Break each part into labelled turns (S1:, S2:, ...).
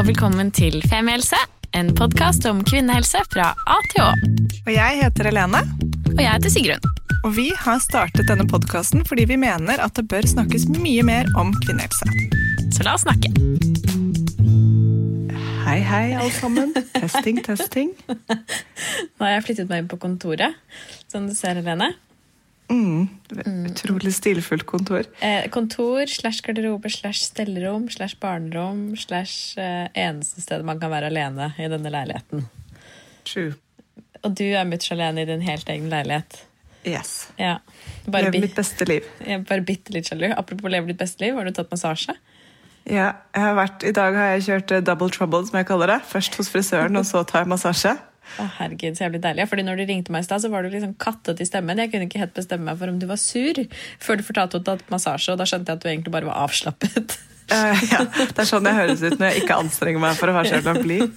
S1: og velkommen til Femihelse, en podkast om kvinnehelse fra A til Å.
S2: Og jeg heter Helene,
S1: Og jeg heter Sigrun.
S2: og vi har startet denne podkasten fordi vi mener at det bør snakkes mye mer om kvinnehelse.
S1: Så la oss snakke.
S2: Hei, hei, alle sammen. testing, testing.
S1: Nå har jeg flyttet meg inn på kontoret, som du ser, Helene.
S2: Mm, utrolig stilfullt kontor.
S1: Eh, kontor slash garderobe slash stellerom slash barnerom slash eh, eneste sted man kan være alene i denne leiligheten.
S2: True.
S1: Og du er mutters alene i din helt egen leilighet.
S2: Yes.
S1: Ja.
S2: Lever mitt beste liv.
S1: jeg bare bitte litt sjalu. Apropos leve ditt beste liv, har du tatt massasje?
S2: Ja, jeg har vært, I dag har jeg kjørt eh, double trouble, som jeg kaller det. Først hos frisøren, og så tar jeg massasje.
S1: Å, herregud, så jævlig deilig. Fordi når du ringte meg i stad, så var du liksom kattet i stemmen. Jeg kunne ikke helt bestemme meg for om du var sur før du fortalte at du hadde massasje, og da skjønte jeg at du egentlig bare var avslappet.
S2: Uh, ja, det er sånn jeg høres ut når jeg ikke anstrenger meg for å være så jævla blid.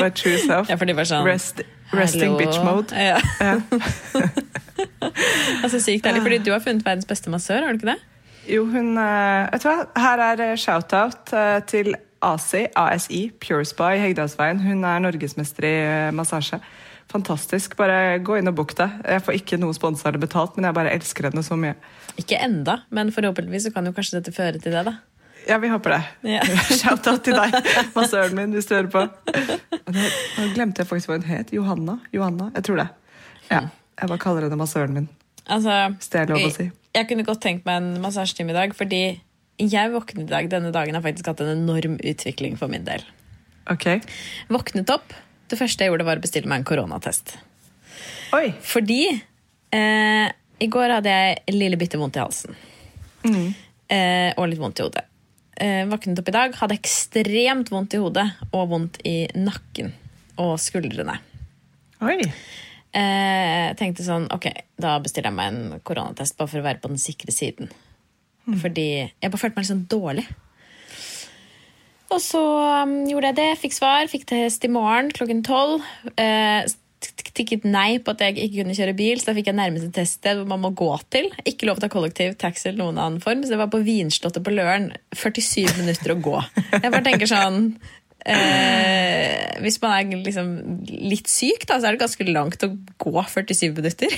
S2: My true self.
S1: Ja, for de var sånn
S2: Rest, resting bitch mode.
S1: Ja.
S2: Ja.
S1: Altså sykt deilig, fordi du har funnet verdens beste massør, har du ikke det?
S2: Jo, hun eh, Vet du hva? Her er eh, shout-out til ASI, ASI, Pure Spa i Hegdalsveien. Hun er norgesmester i eh, massasje. Fantastisk. Bare gå inn og book det. Jeg får ikke noe sponsa eller betalt, men jeg bare elsker henne så mye.
S1: Ikke enda, men forhåpentligvis så kan jo kanskje dette føre til det, da.
S2: Ja, vi håper det.
S1: Ja.
S2: Shout-out til deg, massøren min, hvis du hører på. Nå nå glemte jeg faktisk hva hun het. Johanna? Johanna? Jeg tror det. Ja, Jeg bare kaller henne massøren min,
S1: Altså,
S2: hvis det er lov å si.
S1: jeg kunne godt tenkt meg en massasjetime i dag, fordi jeg våknet i dag. Denne dagen har faktisk hatt en enorm utvikling for min del.
S2: Ok.
S1: Våknet opp. Det første jeg gjorde, var å bestille meg en koronatest.
S2: Oi.
S1: Fordi eh, i går hadde jeg lille bitte vondt i halsen. Eh, og litt vondt i hodet. Eh, våknet opp i dag, hadde ekstremt vondt i hodet og vondt i nakken og skuldrene.
S2: Oi.
S1: Eh, tenkte sånn, ok, da bestiller jeg meg en koronatest bare for å være på den sikre siden. Fordi jeg bare følte meg litt sånn dårlig. Og så um, gjorde jeg det, fikk svar, fikk test i morgen klokken tolv. Eh, tikket nei på at jeg ikke kunne kjøre bil, så da fikk jeg nærmeste teststed hvor man må gå til. Ikke lov til å ta kollektiv, taxi eller noen annen form, så det var på Vinslottet på Løren. 47 minutter å gå. Jeg bare tenker sånn eh, Hvis man er liksom litt syk, da, så er det ganske langt å gå 47 minutter.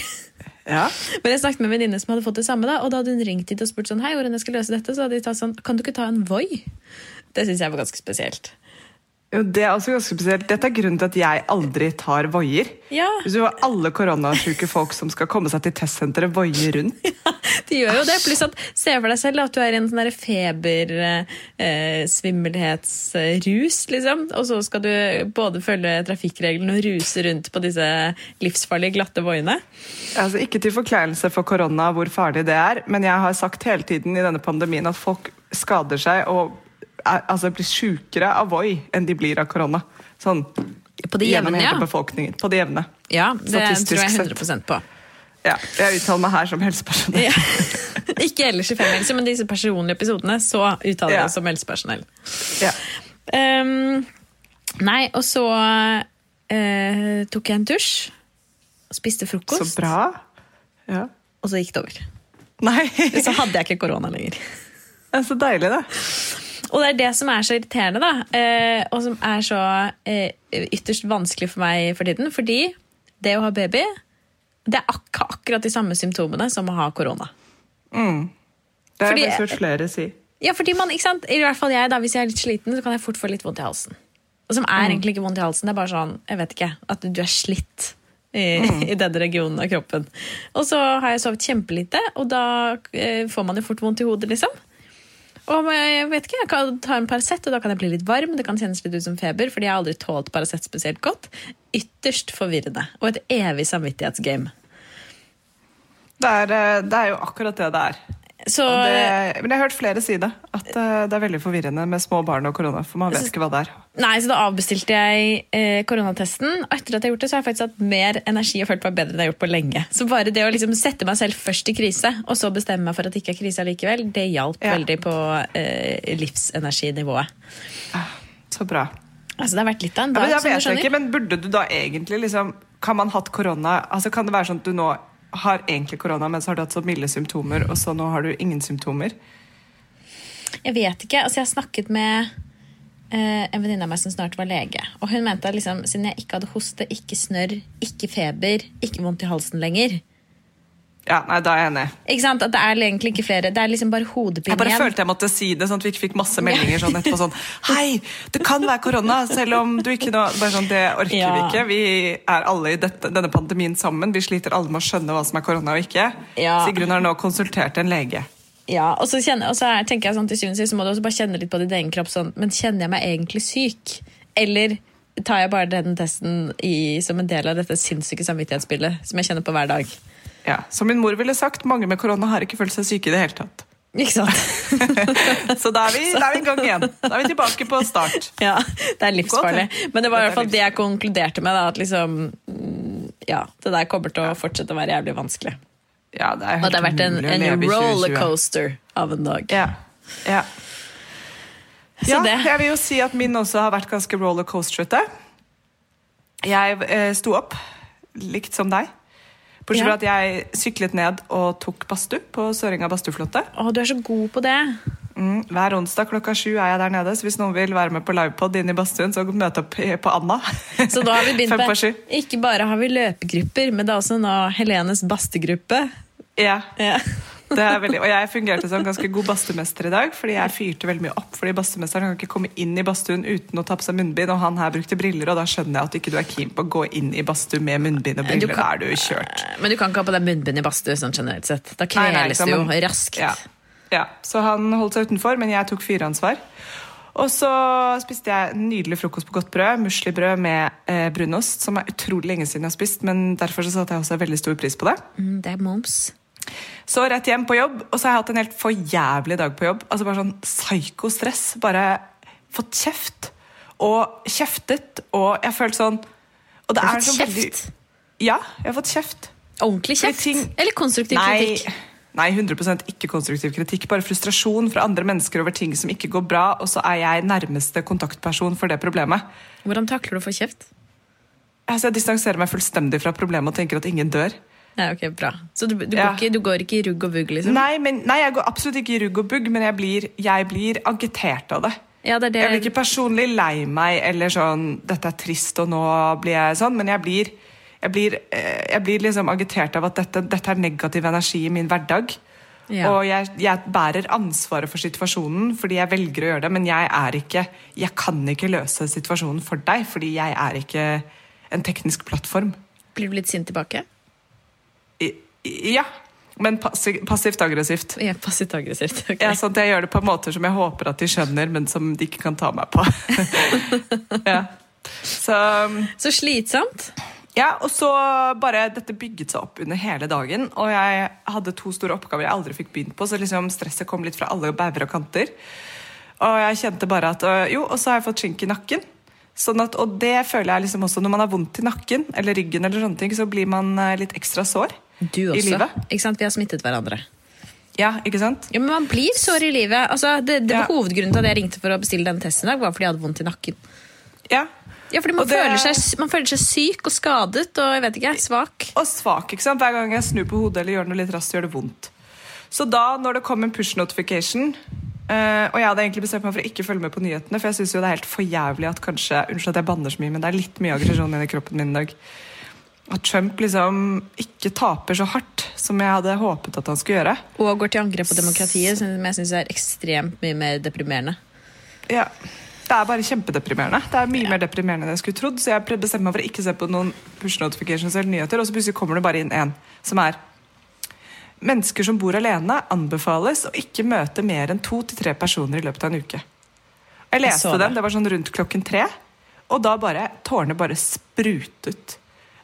S2: Ja.
S1: Men jeg snakket med en venninne som hadde fått det samme, da, og da hadde hun ringt hit og spurt sånn, hei, hvordan jeg skal løse dette, så hadde de tatt sånn, kan du ikke ta en Voi? Det synes jeg var ganske spesielt.
S2: Det er også ganske spesielt. Dette er grunnen til at jeg aldri tar voier.
S1: Ja,
S2: Hvis du har alle koronasjuke folk som skal komme seg til testsenteret, voier rundt.
S1: de gjør jo det. Pluss at se for deg selv at du er i en sånn febersvimmelhetsrus, eh, liksom. Og så skal du både følge trafikkreglene og ruse rundt på disse livsfarlige, glatte voiene.
S2: Altså, ikke til forkleinelse for korona hvor farlig det er, men jeg har sagt hele tiden i denne pandemien at folk skader seg og altså, blir sjukere av Voi enn de blir av korona. Sånn
S1: På det
S2: gjennom
S1: jevne,
S2: hele
S1: ja.
S2: befolkningen. På det jevne.
S1: Ja, det
S2: Statistisk
S1: tror jeg 100% på.
S2: Ja, jeg uttaler meg her som helsepersonell.
S1: Ja. Ikke ellers i Femihelse, men disse personlige episodene, så uttaler jeg
S2: Ja.
S1: som helsepersonell.
S2: Ja.
S1: Um, nei, og så uh, tok jeg en dusj spiste
S2: Så
S1: frokost,
S2: bra. Ja.
S1: og så gikk det over.
S2: Nei,
S1: Så hadde jeg ikke korona lenger.
S2: det er så deilig, det.
S1: Og det er det som er så irriterende, da, eh, og som er så eh, ytterst vanskelig for meg for tiden. Fordi det å ha baby, det er ak akkurat de samme symptomene som å ha korona.
S2: Det har
S1: Fordi-
S2: jeg hørt flere si.
S1: Ja, fordi man, ikke sant? I hvert fall jeg, da, Hvis jeg er litt sliten, så kan jeg fort få litt vondt i halsen. Og som er egentlig ikke vondt i halsen, det er bare sånn, jeg vet ikke, at du er slitt i, i den regionen av kroppen. Og så har jeg sovet kjempelite, og da eh, får man jo fort vondt i hodet, liksom. Og jeg vet ikke, jeg kan ta en Paracet, og da kan jeg bli litt varm. Det kan kjennes litt ut som feber, fordi jeg har aldri tålt Paracet spesielt godt. Ytterst forvirrende. Og et evig samvittighetsgame.
S2: Det er, eh, det er jo akkurat det det er.
S1: Så
S2: det, men jeg har hørt flere si det. At eh, det er veldig forvirrende med små barn og korona. For man vet ikke hva det er.
S1: Nei, så da avbestilte jeg eh, koronatesten. Og etter at jeg har gjort det, så har jeg faktisk hatt mer energi og følt meg bedre enn jeg har gjort på lenge. Så bare det å liksom sette meg selv først i krise, og så bestemme meg for at det ikke er krise likevel, det hjalp
S2: Ja.
S1: veldig på eh, livsenerginivået.
S2: Så bra.
S1: Altså, det har vært litt av en
S2: Ja,
S1: dag,
S2: men jeg
S1: som du
S2: vet
S1: skjønner.
S2: ikke, men burde du da egentlig liksom Kan man hatt korona altså Kan det være sånn at du nå har egentlig korona, men så har du hatt så milde symptomer, og så nå har du ingen symptomer?
S1: Jeg vet ikke. Altså, jeg har snakket med eh, en venninne av meg som snart var lege. Og hun mente at liksom, siden jeg ikke hadde hoste, ikke snørr, ikke feber, ikke vondt i halsen lenger
S2: Ja, nei, da er jeg enig.
S1: Ikke sant? At det er egentlig ikke flere. Det er liksom bare hodepine
S2: Jeg bare
S1: igjen.
S2: følte jeg måtte si det, sånn at vi ikke fikk masse meldinger sånn etterpå sånn Hei, det kan være korona, selv om du ikke nå Bare sånn, Det orker
S1: Ja.
S2: vi ikke. Vi er alle i dette, denne pandemien sammen. Vi sliter alle med å skjønne hva som er korona og ikke.
S1: Ja.
S2: Sigrun har nå konsultert en lege.
S1: Ja, og så, kjenner, og så er, tenker jeg sånn til syvende og sist, så må du også bare kjenne litt på din egen kropp. Sånn, men kjenner jeg meg egentlig syk? Eller tar jeg bare den testen i, som en del av dette sinnssyke samvittighetsbildet som jeg kjenner på hver dag?
S2: Ja, Som min mor ville sagt, mange med korona har ikke følt seg syke i det hele tatt.
S1: Ikke sant?
S2: Så da er vi, da er vi i gang igjen. Da er vi tilbake på start.
S1: ja, det er livsfarlig. Men det var i
S2: er
S1: hvert fall det jeg konkluderte med. Da, at liksom, mm, ja, det der kommer til å fortsette å være jævlig vanskelig.
S2: Ja, det er
S1: Og det har vært en, en
S2: leve i 2020.
S1: rollercoaster av en dag.
S2: Ja. ja.
S1: Så
S2: ja, jeg vil jo si at min også har vært ganske rollercoasterete. Jeg eh, sto opp, likt som deg. Bortsett fra
S1: Ja.
S2: at jeg syklet ned og tok badstue på Sørenga badstueflåte.
S1: Å, du er så god på det!
S2: Mm, hver onsdag klokka sju er jeg der nede, så hvis noen vil være med på livepod inn i badstuen, så møt opp på Anna.
S1: Så nå har vi begynt
S2: på
S1: med. Ikke bare har vi løpegrupper, men det er også nå Helenes bastegruppe.
S2: Ja,
S1: Ja.
S2: Det er veldig, og jeg fungerte som ganske god badstemester i dag, fordi jeg fyrte veldig mye opp. Fordi badstemesteren kan ikke komme inn i badstuen uten å ta på seg munnbind, og han her brukte briller, og da skjønner jeg at ikke du er keen på å gå inn i badstue med munnbind og
S1: Du
S2: briller.
S1: kan-
S2: Da er du kjørt.
S1: Men du kan ikke ha på deg munnbind i badstue sånn generelt sett. Da kveles du jo raskt.
S2: Ja. ja, så han holdt seg utenfor, men jeg tok fyreansvar. Og så spiste jeg nydelig frokost på godt brød, muslibrød med eh, brunost, som er utrolig lenge siden jeg har spist, men derfor så satte jeg også veldig stor pris på det.
S1: Mm, det er moms.
S2: Så rett hjem på jobb, og så har jeg hatt en helt for jævlig dag på jobb. Altså bare sånn psykostress. Bare fått kjeft. Og kjeftet, og jeg følte sånn og det er
S1: fått
S2: så veldig-? Ja, jeg har fått kjeft.
S1: Ordentlig kjeft?
S2: ting-
S1: Eller konstruktiv
S2: Nei,
S1: kritikk?
S2: nei, 100 ikke konstruktiv kritikk. Bare frustrasjon fra andre mennesker over ting som ikke går bra, og så er jeg nærmeste kontaktperson for det problemet.
S1: Hvordan takler du å få kjeft?
S2: Altså, jeg distanserer meg fullstendig fra problemet og tenker at ingen dør.
S1: Nei, ok, bra. Så du, du,
S2: Ja.
S1: går, ikke, du går ikke i rugg og vugg, liksom?
S2: Nei, men, nei, jeg går absolutt ikke i rugg og bugg, men jeg blir, jeg blir agitert av det.
S1: Ja, det det.
S2: Jeg blir ikke personlig lei meg eller sånn 'dette er trist, og nå blir jeg sånn', men jeg blir, jeg blir, eh, jeg blir liksom agitert av at dette, dette er negativ energi i min hverdag.
S1: Ja.
S2: Og jeg, jeg bærer ansvaret for situasjonen fordi jeg velger å gjøre det, men jeg er ikke Jeg kan ikke løse situasjonen for deg, fordi jeg er ikke en teknisk plattform.
S1: Blir du litt sint tilbake?
S2: Ja, men passi- passivt aggressivt.
S1: Ja, Passivt aggressivt. Okay.
S2: Ja, sånn at jeg gjør det på måter som jeg håper at de skjønner, men som de ikke kan ta meg på. ja. Så
S1: Så slitsomt.
S2: Ja, og så bare dette bygget seg opp under hele dagen. Og jeg hadde to store oppgaver jeg aldri fikk begynt på, så liksom stresset kom litt fra alle bauger og kanter. Og jeg kjente bare at øh, Jo, og så har jeg fått skink i nakken. Sånn at, og det føler jeg liksom også når man har vondt i nakken eller ryggen, eller sånne ting, så blir man øh, litt ekstra sår.
S1: Du
S2: I
S1: også.
S2: livet.
S1: Ikke sant? Vi har smittet hverandre.
S2: Ja, ikke sant?
S1: Ja, men man blir sår i livet. Altså, det, det
S2: Ja.
S1: Hovedgrunnen til at jeg ringte for å bestille denne testen, i dag var fordi jeg hadde vondt i nakken.
S2: Ja.
S1: Ja, fordi man,
S2: det-
S1: føler seg, man føler seg syk og skadet og jeg vet ikke, svak.
S2: Og svak. ikke sant? Hver gang jeg snur på hodet eller gjør noe litt raskt, gjør det vondt. Så da, når det kom en push notification Uh, Og jeg hadde egentlig bestemt meg for å ikke følge med på nyhetene, for jeg syns det er helt for jævlig at kanskje Unnskyld at jeg banner så mye, men det er litt mye aggresjon inni kroppen min i dag. At Trump liksom ikke taper så hardt som jeg hadde håpet at han skulle gjøre.
S1: Og går til angrep på demokratiet, som jeg syns er ekstremt mye mer deprimerende.
S2: Ja, Det er bare kjempedeprimerende. Det er mye mer deprimerende enn jeg skulle trodd. Så jeg bestemte meg for å ikke se på noen push notifications eller nyheter, og så plutselig kommer det bare inn en som er Mennesker som bor alene, anbefales å ikke møte mer enn to til tre personer i løpet av en uke. Jeg leste
S1: det.
S2: den, det var sånn rundt klokken tre, og da bare Tårene bare sprutet.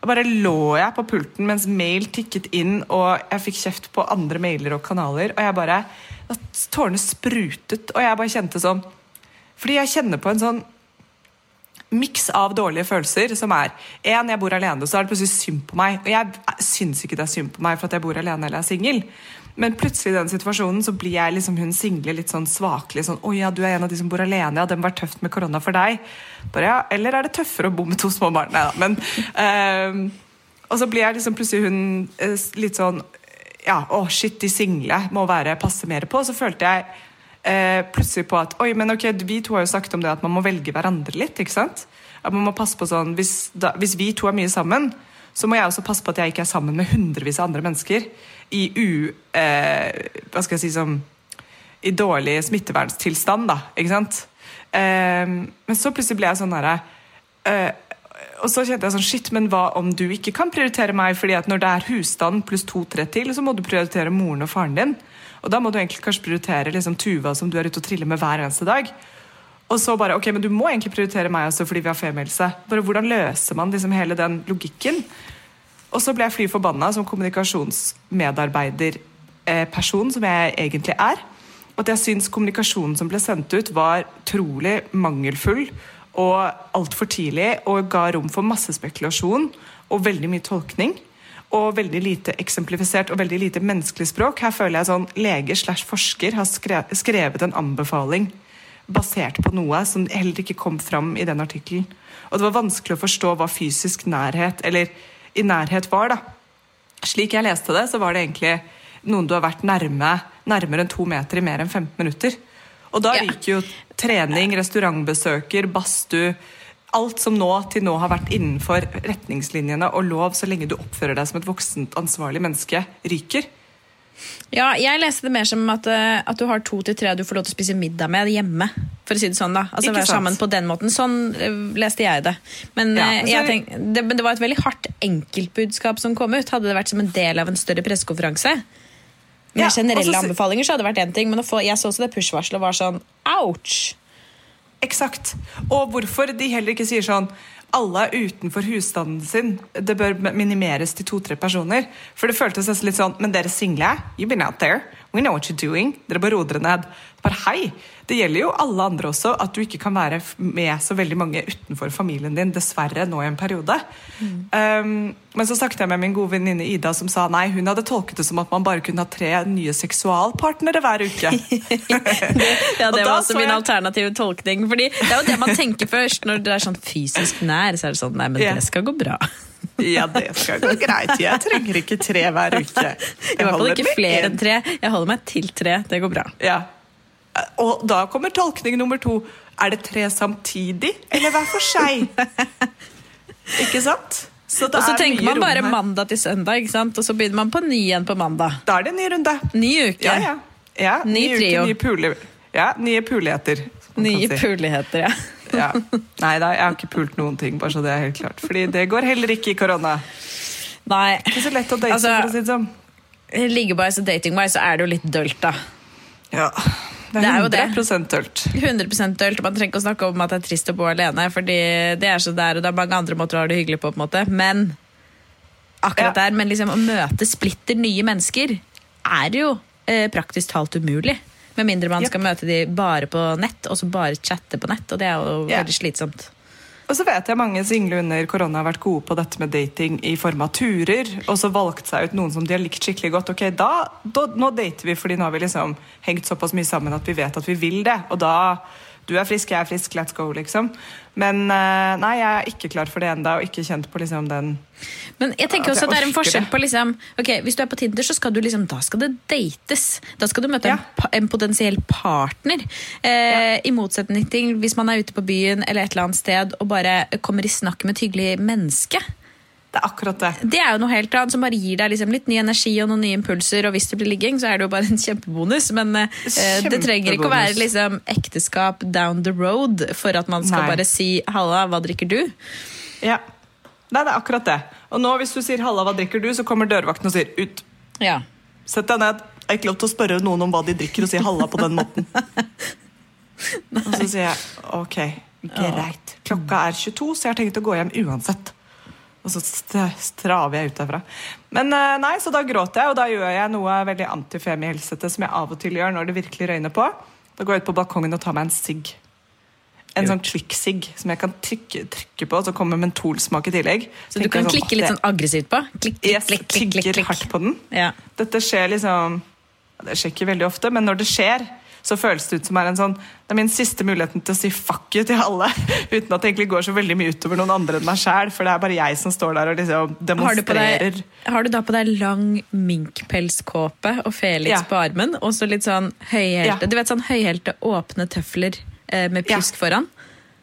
S2: Og bare lå jeg på pulten mens mail tikket inn, og jeg fikk kjeft på andre mailer og kanaler, og jeg bare Tårene sprutet, og jeg bare kjente sånn Fordi jeg kjenner på en sånn miks av dårlige følelser, som er en, jeg bor alene, så er det plutselig synd på meg. Og jeg syns ikke det er synd på meg for at jeg bor alene eller er singel. Men plutselig i den situasjonen så blir jeg liksom hun single litt sånn svakelig. Sånn 'Å ja, du er en av de som bor alene. Ja, det må være tøft med korona for deg.' Bare, ja, Eller er det tøffere å bo med to små barn? Nei da. Men um, Og så blir jeg liksom plutselig hun eh, litt sånn Ja, å shit, de single må være passe mer på. Så følte jeg eh, plutselig på at Oi, men ok, vi to har jo snakket om det at man må velge hverandre litt. ikke sant? At man må passe på sånn, Hvis, da, hvis vi to er mye sammen, så må jeg også passe på at jeg ikke er sammen med hundrevis av andre mennesker i u... Eh, hva skal jeg si som I dårlig smittevernstilstand, da. Ikke sant? Eh, men så plutselig ble jeg sånn herre eh, og så kjente jeg sånn, shit, men hva om du ikke kan prioritere meg? fordi at når det er husstand pluss to-tre til, så må du prioritere moren og faren din. Og da må du egentlig kanskje prioritere liksom, Tuva som du er ute og triller med hver eneste dag. Og så bare, ok, men du må egentlig prioritere meg også fordi vi har femielse. Bare Hvordan løser man liksom hele den logikken? Og så ble jeg fly forbanna som kommunikasjonsmedarbeiderperson, som jeg egentlig er. At jeg syns kommunikasjonen som ble sendt ut, var trolig mangelfull og altfor tidlig og ga rom for masse spekulasjon og veldig mye tolkning. Og veldig lite eksemplifisert og veldig lite menneskelig språk. Her føler jeg sånn lege slash forsker har skrevet en anbefaling basert på noe som heller ikke kom fram i den artikkelen. Og det var vanskelig å forstå hva fysisk nærhet, eller i nærhet, var. da. Slik jeg leste det, så var det egentlig noen du har vært nærme, nærmere enn to meter i mer enn 15 minutter. Og da ryker jo trening, restaurantbesøker, badstue Alt som nå til nå har vært innenfor retningslinjene og lov så lenge du oppfører deg som et voksent, ansvarlig menneske, ryker.
S1: Ja, jeg leste det mer som at, eh, at du har to til tre du får lov til å spise middag med hjemme. For å si det sånn da Altså Være sammen på den måten. Sånn eh, leste jeg det. Men,
S2: Ja,
S1: eh, jeg tenk, det, det var et veldig hardt enkeltbudskap som kom ut. Hadde det vært som en del av en større pressekonferanse med
S2: Ja,
S1: generelle
S2: så-
S1: anbefalinger, så hadde det vært én ting. Men få, jeg så også det push-varselet var sånn ouch!
S2: Eksakt. Og hvorfor de heller ikke sier sånn alle er utenfor husstanden sin. Det bør minimeres til to-tre personer. For det føltes nesten litt sånn Men dere single, you've been out there. We know what you're doing. Dere bare roer dere ned. Bare hei! Det gjelder jo alle andre også, at du ikke kan være med så veldig mange utenfor familien din, dessverre, nå i en periode. Um, men så snakket jeg med min gode venninne Ida, som sa nei, hun hadde tolket det som at man bare kunne ha tre nye seksualpartnere hver uke.
S1: Ja, Det var også min
S2: jeg-
S1: alternative tolkning. Fordi Det er jo det man tenker først når det er sånn fysisk nær. Så er det sånn, nei, men
S2: yeah.
S1: det skal gå bra.
S2: Ja, det skal gå greit. Jeg trenger ikke tre hver uke.
S1: I hvert fall ikke flere enn tre. Jeg holder meg til tre. Det går bra.
S2: Ja. Og da kommer tolkning nummer to. Er det tre samtidig, eller hver for seg? ikke sant? Så det
S1: Og så
S2: er
S1: tenker man bare mandag til søndag, ikke sant? og så begynner man på ny igjen på mandag.
S2: Da er det en ny runde.
S1: Ny uke.
S2: Ja, ja. ja
S1: Ny
S2: ny uke, nye pule... Ja, nye puligheter.
S1: Nye
S2: si.
S1: puligheter, ja.
S2: Ja. Nei da, jeg har ikke pult noen ting, bare så det er helt klart. Fordi det går heller ikke i korona.
S1: Nei.
S2: Ikke så lett å date,
S1: Altså-
S2: for å si det sånn.
S1: Liggebars og datingwise så er det jo litt dølt, da.
S2: Ja. Det
S1: Det er
S2: er
S1: jo det.
S2: 100 dølt.
S1: 100 dølt. Man trenger ikke å snakke om at det er trist å bo alene, Fordi det er så der, og det er mange andre måter å ha det hyggelig på. på en måte Men akkurat
S2: Ja.
S1: der, men liksom å møte splitter nye mennesker er jo eh, praktisk talt umulig. Med mindre man
S2: Yep.
S1: skal møte de bare på nett, og så bare chatte på nett. Og det er jo
S2: yeah.
S1: veldig slitsomt.
S2: Og så vet jeg mange single under korona har vært gode på dette med dating i form av turer, og så valgt seg ut noen som de har likt skikkelig godt. Ok, da, da, Nå dater vi fordi nå har vi liksom hengt såpass mye sammen at vi vet at vi vil det. Og da Du er frisk, jeg er frisk, let's go, liksom. Men eh, nei, jeg er ikke klar for det ennå, og ikke kjent på liksom den
S1: Men jeg tenker
S2: At
S1: også
S2: jeg
S1: at det er en forskjell på liksom, ok, Hvis du er på Tinder, så skal du liksom, da skal det dates. Da skal du møte
S2: Ja.
S1: en, en potensiell partner. Eh, I motsetning til hvis man er ute på byen eller et eller annet sted og bare kommer i snakk med et hyggelig menneske.
S2: Det er akkurat det.
S1: Det er jo noe helt annet som bare gir deg liksom litt ny energi og noen nye impulser. Og hvis det blir ligging, så er det jo bare en kjempebonus. Men eh, det trenger ikke å være liksom, ekteskap down the road for at man skal
S2: Nei.
S1: bare si 'halla, hva drikker du'?
S2: Ja. Nei, det er akkurat det. Og nå hvis du sier 'halla, hva drikker du', så kommer dørvakten og sier 'ut'.
S1: Ja.
S2: Sett deg ned. Jeg har ikke lov til å spørre noen om hva de drikker, og si halla på den måten. og så sier jeg ok, greit. Klokka er 22, så jeg har tenkt å gå hjem uansett. Og så straver jeg ut derfra. Men eh, nei, så da gråter jeg, og da gjør jeg noe veldig antifemihelsete som jeg av og til gjør når det virkelig røyner på. Da går jeg ut på balkongen og tar meg en sigg. En sånn klikk-sigg som jeg kan trykke, trykke på, og så kommer mentolsmak i tillegg.
S1: Så du kan
S2: sånn,
S1: klikke litt sånn aggressivt på? Klikk, klikk, klikk, klikk, klikk.
S2: hardt på den.
S1: Ja.
S2: Dette skjer liksom Det skjer ikke veldig ofte, men når det skjer, så føles det ut som er en sånn Det er min siste muligheten til å si fuck you til alle, uten at det egentlig går så veldig mye utover noen andre enn meg sjæl, for det er bare jeg som står der og liksom
S1: Har du,
S2: demonstrerer.
S1: deg, har du da på deg lang minkpelskåpe og Felix
S2: Ja.
S1: på armen, og så litt sånn høyhælte
S2: Ja.
S1: Du vet sånn høyhælte, åpne tøfler eh, med
S2: Ja.
S1: foran?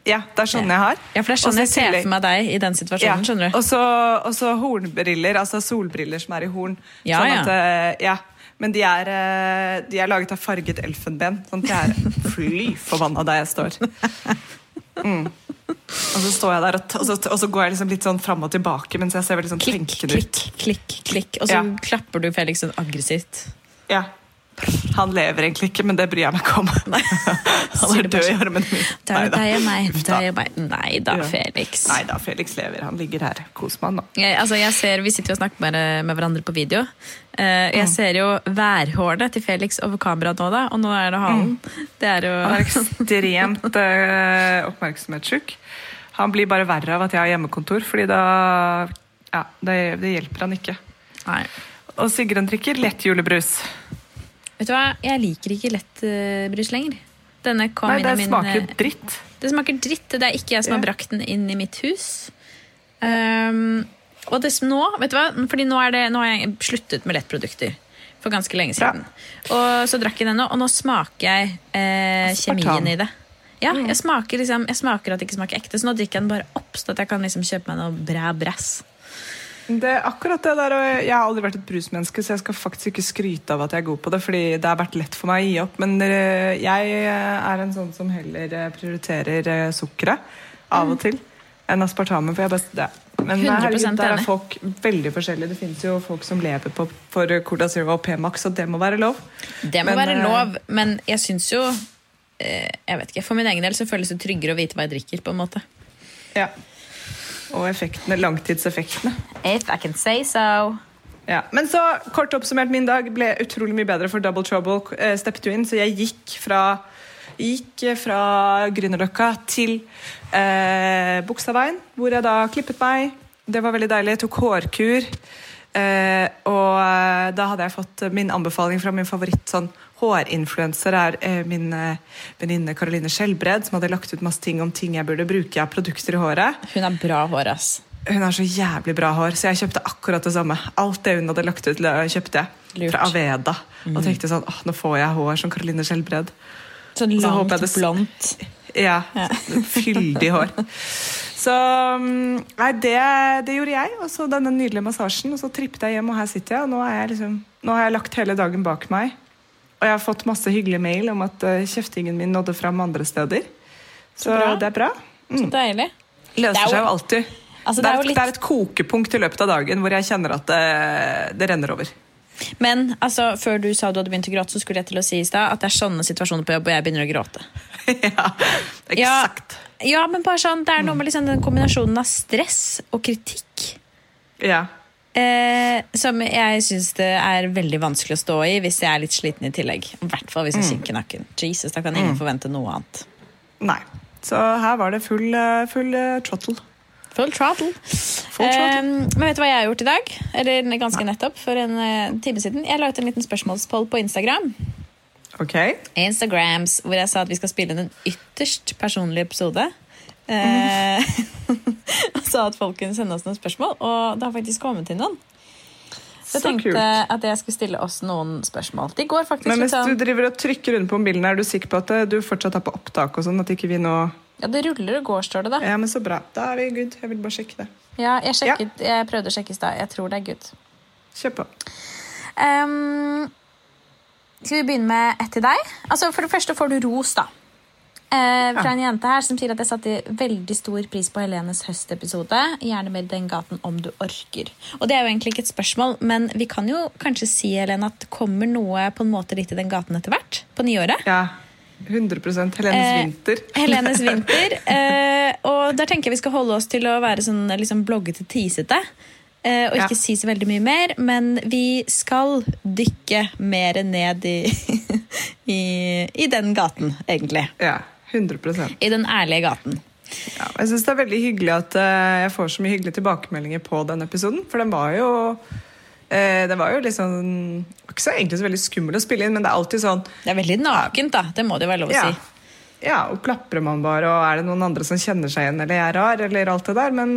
S2: Ja, det er sånn jeg har.
S1: Ja, for det er sånn
S2: også
S1: jeg ser for meg deg i den
S2: Ja,
S1: situasjonen, skjønner du.
S2: Og så, hornbriller, altså solbriller som er i horn.
S1: Ja,
S2: sånn
S1: ja.
S2: at, eh, ja. Men de er, eh, de er laget av farget elfenben. Sånn at jeg er fly forbanna der jeg står. Mm. Og så står jeg der, og, så, og så går jeg liksom litt sånn fram og tilbake mens jeg ser veldig sånn
S1: Klikk,
S2: tenkende ut.
S1: klikk, klikk, klikk. Og så
S2: Ja.
S1: klapper du Felix sånn aggressivt.
S2: Ja. Han lever egentlig ikke, men det bryr jeg meg ikke om. Han er død i
S1: sånn.
S2: armene mine.
S1: Er meg.
S2: Uff da.
S1: Meg. Nei da, Felix.
S2: Nei da, Felix lever. Han ligger her. Kos med han.
S1: Jeg, altså jeg ser, Vi sitter jo og snakker med, med hverandre på video.
S2: Mm.
S1: jeg ser jo værhårene til Felix over kameraet nå, da, og nå er det halen. Det er jo
S2: Mm. Han er ekstremt uh, oppmerksomhetssjuk. Han blir bare verre av at jeg har hjemmekontor, fordi da Ja, det, det hjelper han ikke.
S1: Nei.
S2: Og Sigrun drikker lett julebrus.
S1: Vet du hva, jeg liker ikke lettbrus lenger. Denne kom
S2: Nei,
S1: inn i
S2: det
S1: min
S2: smaker
S1: eh,
S2: dritt.
S1: Det smaker dritt. Det er ikke jeg som har brakt den inn i mitt hus. Um, og det, som nå, vet du hva? Fordi nå, det, nå har jeg sluttet med lettprodukter. For ganske lenge siden. Og så drakk jeg den nå, og nå smaker jeg eh, kjemien i det. Ja, jeg smaker, liksom, jeg smaker at det ikke smaker ekte, så nå drikker jeg den bare opp, så at jeg kan liksom kjøpe meg noe bra brass.
S2: Det er akkurat det der, og Jeg har aldri vært et brusmenneske, så jeg skal faktisk ikke skryte av at jeg er god på det, fordi det har vært lett for meg å gi opp. Men eh, jeg eh, er en sånn som heller eh, prioriterer sukkeret av og til enn aspartamen. For jeg bare, det. Men
S1: 100%
S2: herregud, der er folk veldig forskjellige. Det finnes jo folk som lever på, for Cola Zero og P-Max, og det må være lov.
S1: Det må
S2: Men,
S1: være lov, men jeg syns jo Jeg vet ikke, For min egen del så føles det tryggere å vite hva jeg drikker. på en måte
S2: Ja. Og effektene, langtidseffektene.
S1: If I can say so.
S2: Ja. Men så, kort oppsummert, min dag ble utrolig mye bedre for Double Trouble. Uh, steppet jo inn, Så jeg gikk fra, gikk fra Grünerløkka til uh, Bogstadveien, hvor jeg da klippet meg. Det var veldig deilig. Jeg tok hårkur. Eh, og eh, da hadde jeg fått min anbefaling fra min favoritt sånn hårinfluenser er eh, min eh, venninne Caroline Skjelbred, som hadde lagt ut masse ting om ting jeg burde bruke av produkter i håret.
S1: Hun har bra hår, ass.
S2: Hun har så jævlig bra hår, så jeg kjøpte akkurat det samme. Alt det hun hadde lagt ut, kjøpte jeg. Fra Aveda. Og tenkte sånn, åh, nå får jeg hår som Caroline Skjelbred.
S1: Sånn langt,
S2: så
S1: blondt.
S2: Ja,
S1: Ja.
S2: fyldig hår. Så mm, nei, det, det gjorde jeg. Og så denne nydelige massasjen. Og så trippet jeg hjem, og her sitter jeg. Og nå, jeg liksom, nå har jeg lagt hele dagen bak meg. Og jeg har fått masse hyggelige mail om at eh, kjeftingen min nådde fram andre steder. Så,
S1: så
S2: det er bra.
S1: Så deilig. Det
S2: Løser
S1: er jo-
S2: seg jo alltid.
S1: Altså,
S2: det,
S1: det er jo litt-
S2: det er et kokepunkt i løpet av dagen hvor jeg kjenner at det, det renner over.
S1: Men altså, før du sa du hadde begynt å gråte, så skulle jeg til å si i stad at det er sånne situasjoner på jobb hvor jeg begynner å gråte.
S2: ja, eksakt.
S1: Ja, ja, men bare sånn, det er noe med liksom den kombinasjonen av stress og kritikk
S2: Ja.
S1: eh, som jeg syns det er veldig vanskelig å stå i hvis jeg er litt sliten i tillegg. I hvert fall hvis jeg kinker nakken. Jesus, Da kan ingen forvente noe annet.
S2: Nei. Så her var det full, eh, full eh, trottle.
S1: Full throttle.
S2: Full throttle.
S1: Eh, men vet du hva jeg har gjort i dag? Eller ganske nettopp, for en time siden. Jeg la ut en liten spørsmålspoll på Instagram.
S2: Ok.
S1: Instagrams, hvor jeg sa at vi skal spille inn en ytterst personlig episode. Eh, og sa at folk kunne sende oss noen spørsmål, og det har faktisk kommet inn noen. Så jeg tenkte
S2: kult.
S1: at jeg skulle stille oss noen spørsmål. De går faktisk
S2: Men
S1: mens
S2: mens du
S1: sånn
S2: driver og trykker rundt på mobilen, er du sikker på at eh, du fortsatt er på opptak og sånn? At ikke vi nå
S1: Ja, det ruller og går, står det da.
S2: Ja, men så bra. Da er vi good. Jeg vil bare sjekke det.
S1: Ja, jeg, sjekket, jeg prøvde å sjekke i stad. Jeg tror det er good.
S2: Kjør på.
S1: Ehm, skal vi begynne med ett til deg? Altså, For det første får du ros, da. Eh, fra en jente her som sier at jeg satte veldig stor pris på Helenes høstepisode. Gjerne mer Den gaten om du orker. Og det er jo egentlig ikke et spørsmål, men vi kan jo kanskje si Helene, at det kommer noe på en måte litt i den gaten etter hvert? På nyåret?
S2: Ja. 100% Helenes
S1: Eh,
S2: vinter.
S1: Helenes vinter. Eh, og der tenker jeg vi skal holde oss til å være sånn liksom bloggete, teasete. Eh, og
S2: Ja.
S1: ikke si så veldig mye mer, men vi skal dykke mer ned i, i, i den gaten, egentlig.
S2: Ja. 100%
S1: I den ærlige gaten.
S2: Ja, jeg synes det er veldig hyggelig at eh, jeg får så mye hyggelige tilbakemeldinger på den episoden. For den var jo Eh, det var jo liksom ikke så, egentlig så veldig skummelt å spille inn, men det er alltid sånn
S1: Det er veldig nakent, da. Det må det jo være lov å
S2: ja.
S1: si.
S2: ja, og klaprer man bare, og er det noen andre som kjenner seg igjen, eller jeg er rar, eller alt det der. Men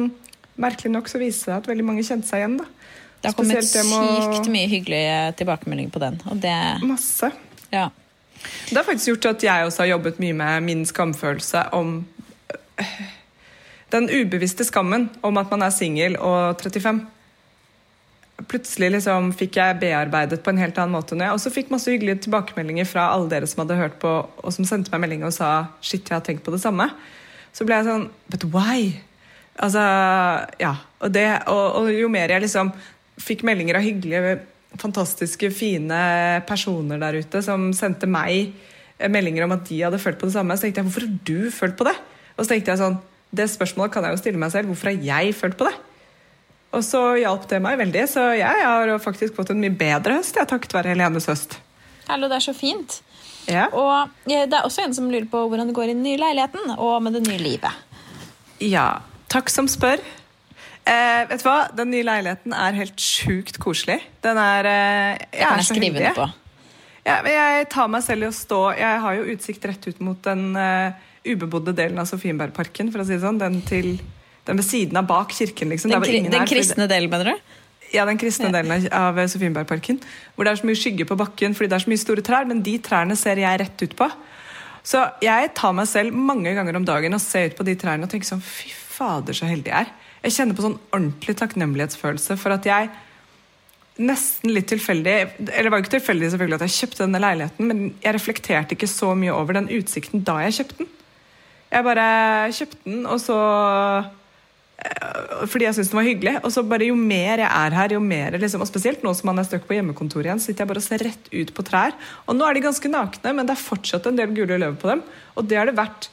S2: merkelig nok så viser det at veldig mange kjente seg igjen, da.
S1: Det har kommet sykt mye hyggelige tilbakemeldinger på den. Og det
S2: Masse.
S1: Ja.
S2: Det har faktisk gjort at jeg også har jobbet mye med min skamfølelse om Den ubevisste skammen om at man er singel og 35. Plutselig liksom fikk jeg bearbeidet på en helt annen måte. Når jeg også fikk masse hyggelige tilbakemeldinger fra alle dere som hadde hørt på, og som sendte meg melding og sa shit, jeg har tenkt på det samme. Så ble jeg sånn But why? Altså, ja. Og, det, og, og jo mer jeg liksom fikk meldinger av hyggelige, fantastiske, fine personer der ute som sendte meg eh, meldinger om at de hadde følt på det samme, så tenkte jeg hvorfor har du følt på det? Og så tenkte jeg sånn Det spørsmålet kan jeg jo stille meg selv. Hvorfor har jeg følt på det? Og så hjalp det meg veldig, så jeg har faktisk fått en mye bedre høst, jeg, takket være Helenes høst.
S1: Hallo, det er så fint.
S2: Ja.
S1: Og eh, det er også en som lurer på hvordan det går i den nye leiligheten og med det nye livet.
S2: ja. Takk som spør. Eh, vet du hva? Den nye leiligheten er helt sjukt koselig. Den er eh, Jeg er så heldig.
S1: på.
S2: Ja, men jeg tar meg selv i å stå Jeg har jo utsikt rett ut mot den uh, ubebodde delen av Sofienbergparken, for å si det sånn. Den, til, den ved siden av bak kirken, liksom.
S1: Den, den kristne delen, mener du?
S2: Ja, den kristne
S1: Ja.
S2: delen av- av Sofienbergparken. Hvor det er så mye skygge på bakken fordi det er så mye store trær, men de trærne ser jeg rett ut på. Så jeg tar meg selv mange ganger om dagen og ser ut på de trærne og tenker sånn Fy fader, så heldig jeg er. Jeg kjenner på sånn ordentlig takknemlighetsfølelse for at jeg nesten litt tilfeldig Eller det var ikke tilfeldig selvfølgelig at jeg kjøpte denne leiligheten, men jeg reflekterte ikke så mye over den utsikten da jeg kjøpte den. Jeg bare kjøpte den, og så eh, fordi jeg syntes den var hyggelig. Og så bare jo mer jeg er her, jo mer liksom, Og spesielt nå som man er stuck på hjemmekontoret igjen, sitter jeg bare og ser rett ut på trær. Og nå er de ganske nakne, men det er fortsatt en del gule løv på dem. Og det har det vært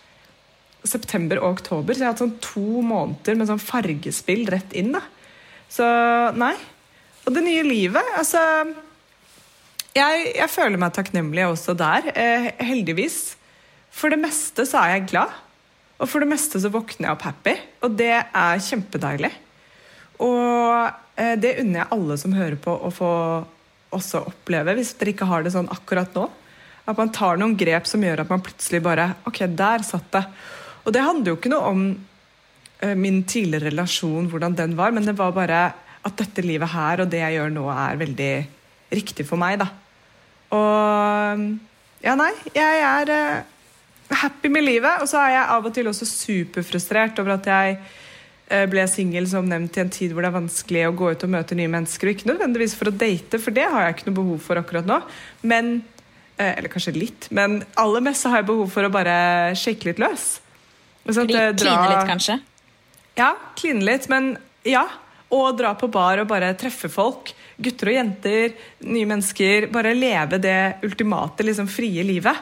S2: september og oktober, så jeg har hatt sånn to måneder med sånn fargespill rett inn. da. Så nei. Og det nye livet, altså Jeg, jeg føler meg takknemlig også der, eh, heldigvis. For det meste så er jeg glad. Og for det meste så våkner jeg opp happy, og det er kjempedeilig. Og eh, det unner jeg alle som hører på, å få også oppleve, hvis dere ikke har det sånn akkurat nå. At man tar noen grep som gjør at man plutselig bare Ok, der satt det. Og det handler jo ikke noe om eh, min tidligere relasjon, hvordan den var, men det var bare at dette livet her og det jeg gjør nå, er veldig riktig for meg, da. Og Ja, nei, jeg er eh, happy med livet, og så er jeg av og til også superfrustrert over at jeg eh, ble singel som nevnt i en tid hvor det er vanskelig å gå ut og møte nye mennesker. Og ikke nødvendigvis for å date, for det har jeg ikke noe behov for akkurat nå. Men, Eller kanskje litt, men aller mest har jeg behov for å bare shake litt løs. At, eh,
S1: Kline litt, kanskje?
S2: ja, kline litt, men ja. Og dra på bar og bare treffe folk. Gutter og jenter, nye mennesker. Bare leve det ultimate, liksom frie livet.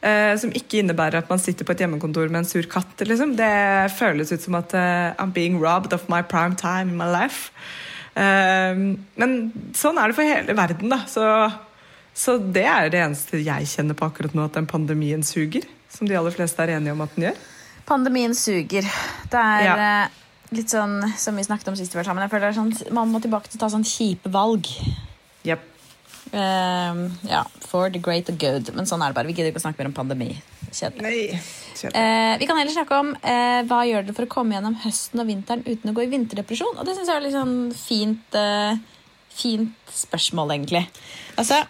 S2: Eh, som ikke innebærer at man sitter på et hjemmekontor med en sur katt. Liksom. Det føles ut som at eh, I'm being robbed of my prime time in my life. Eh, men sånn er det for hele verden, da. Så, så det er det eneste jeg kjenner på akkurat nå, at den pandemien suger. Som de aller fleste er enige om at den gjør.
S1: Pandemien suger. Det er
S2: Ja.
S1: eh, litt sånn som vi snakket om sist vi var sammen. Jeg føler det er sånn, Man må tilbake til å ta sånn kjipe valg.
S2: Yep.
S1: Eh, ja, for the great and good. Men sånn er det bare. Vi gidder ikke å snakke mer om pandemi. Kjedelig.
S2: Nei. Kjedelig.
S1: Eh, vi kan heller snakke om uh, hva gjør dere for å komme gjennom høsten og vinteren uten å gå i vinterdepresjon. Og det syns jeg er litt sånn fint, fint spørsmål, egentlig. Altså,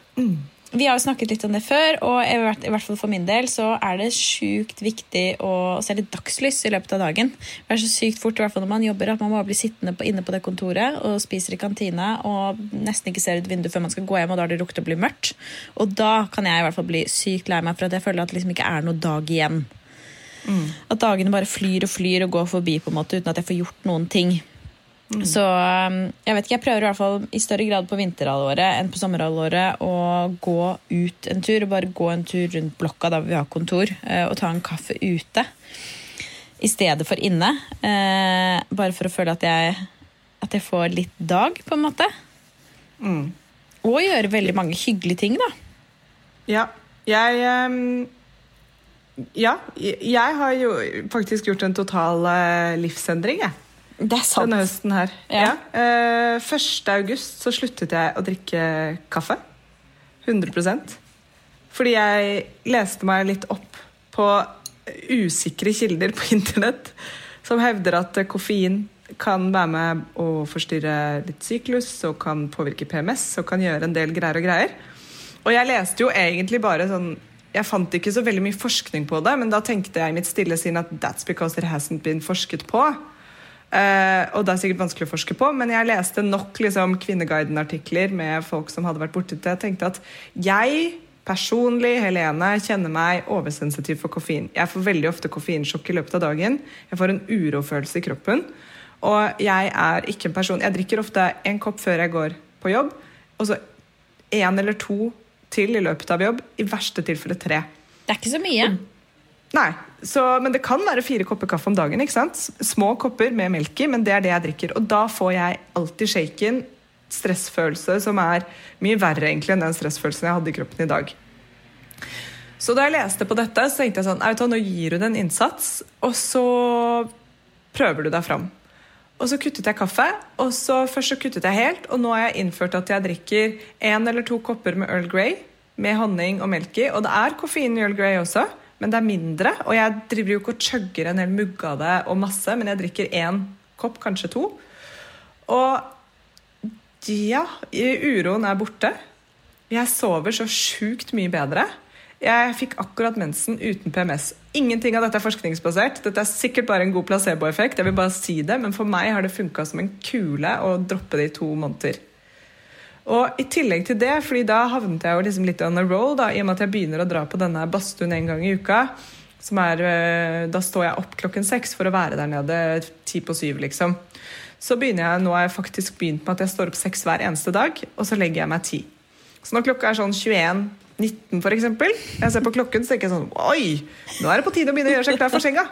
S1: Vi har jo snakket litt om det før, og i hvert, i hvert fall for min del så er det sjukt viktig å se litt dagslys i løpet av dagen. Det er så sykt fort i hvert fall når man jobber at man bare blir sittende på, inne på det kontoret og spiser i kantina og nesten ikke ser ut vinduet før man skal gå hjem, og da har det rukket å bli mørkt. Og da kan jeg i hvert fall bli sykt lei meg for at jeg føler at det liksom ikke er noe dag igjen. At dagene bare flyr og flyr og går forbi på en måte uten at jeg får gjort noen ting. Så um, jeg vet ikke, jeg prøver i hvert fall i større grad på vinterhalvåret enn på sommerhalvåret å gå ut en tur. og Bare gå en tur rundt blokka der vi har kontor, eh, og ta en kaffe ute. I stedet for inne. Eh, bare for å føle at jeg, at jeg får litt dag, på en måte.
S2: Mm.
S1: Og gjøre veldig mange hyggelige ting, da.
S2: Ja, jeg um Ja, jeg jeg har jo faktisk gjort en total eh, livsendring, jeg.
S1: Det er sant.
S2: denne høsten her.
S1: Ja.
S2: Ja. Eh, 1. august så sluttet jeg å drikke kaffe. 100% Fordi jeg leste meg litt opp på usikre kilder på internett som hevder at koffein kan være med å forstyrre litt syklus og kan påvirke PMS og kan gjøre en del greier og greier. Og jeg leste jo egentlig bare sånn Jeg fant ikke så veldig mye forskning på det, men da tenkte jeg i mitt stille sinn at that's because it hasn't been forsket på. Eh, og det er sikkert vanskelig å forske på, men jeg leste nok liksom, Kvinneguiden-artikler med folk som hadde vært borti det. Jeg tenkte at jeg personlig, Helene, kjenner meg oversensitiv for koffein. Jeg får veldig ofte koffeinsjokk i løpet av dagen. Jeg får en urofølelse i kroppen. Og jeg er ikke en person Jeg drikker ofte en kopp før jeg går på jobb, og så én eller to til i løpet av jobb. I verste tilfelle tre.
S1: Det er ikke så mye.
S2: Nei, så, men det kan være fire kopper kaffe om dagen. ikke sant? Små kopper med melk i, men det er det jeg drikker. Og da får jeg alltid shaken, stressfølelse, som er mye verre egentlig enn den stressfølelsen jeg hadde i kroppen i dag. Så da jeg leste på dette, så tenkte jeg sånn, «Nei, vet du hva, nå gir du det en innsats, og så prøver du deg fram. Og så kuttet jeg kaffe, og så først så kuttet jeg helt, og nå har jeg innført at jeg drikker en eller to kopper med Earl Grey med honning og melk i. Og det er koffein i Earl Grey også, men det er mindre. Og jeg driver jo ikke og chugger en hel mugge av det og masse, men jeg drikker én kopp, kanskje to. Og ja, uroen er borte. Jeg sover så sjukt mye bedre. Jeg fikk akkurat mensen uten PMS. Ingenting av dette er forskningsbasert. Dette er sikkert bare en god placeboeffekt. Jeg vil bare si det, Men for meg har det funka som en kule å droppe det i to måneder. Og i tillegg til det, fordi da havnet jeg jo liksom litt on a roll, da, i og med at jeg begynner å dra på denne badstuen en gang i uka. Som er, øh, da står jeg opp klokken seks for å være der nede ti på syv, liksom. Så begynner jeg, nå har jeg faktisk begynt med at jeg står opp seks hver eneste dag, og så legger jeg meg ti. Så når klokka er sånn 21.19 for eksempel, jeg ser på klokken, så tenker jeg sånn Oi, nå er det på tide å begynne å gjøre seg klar for senga.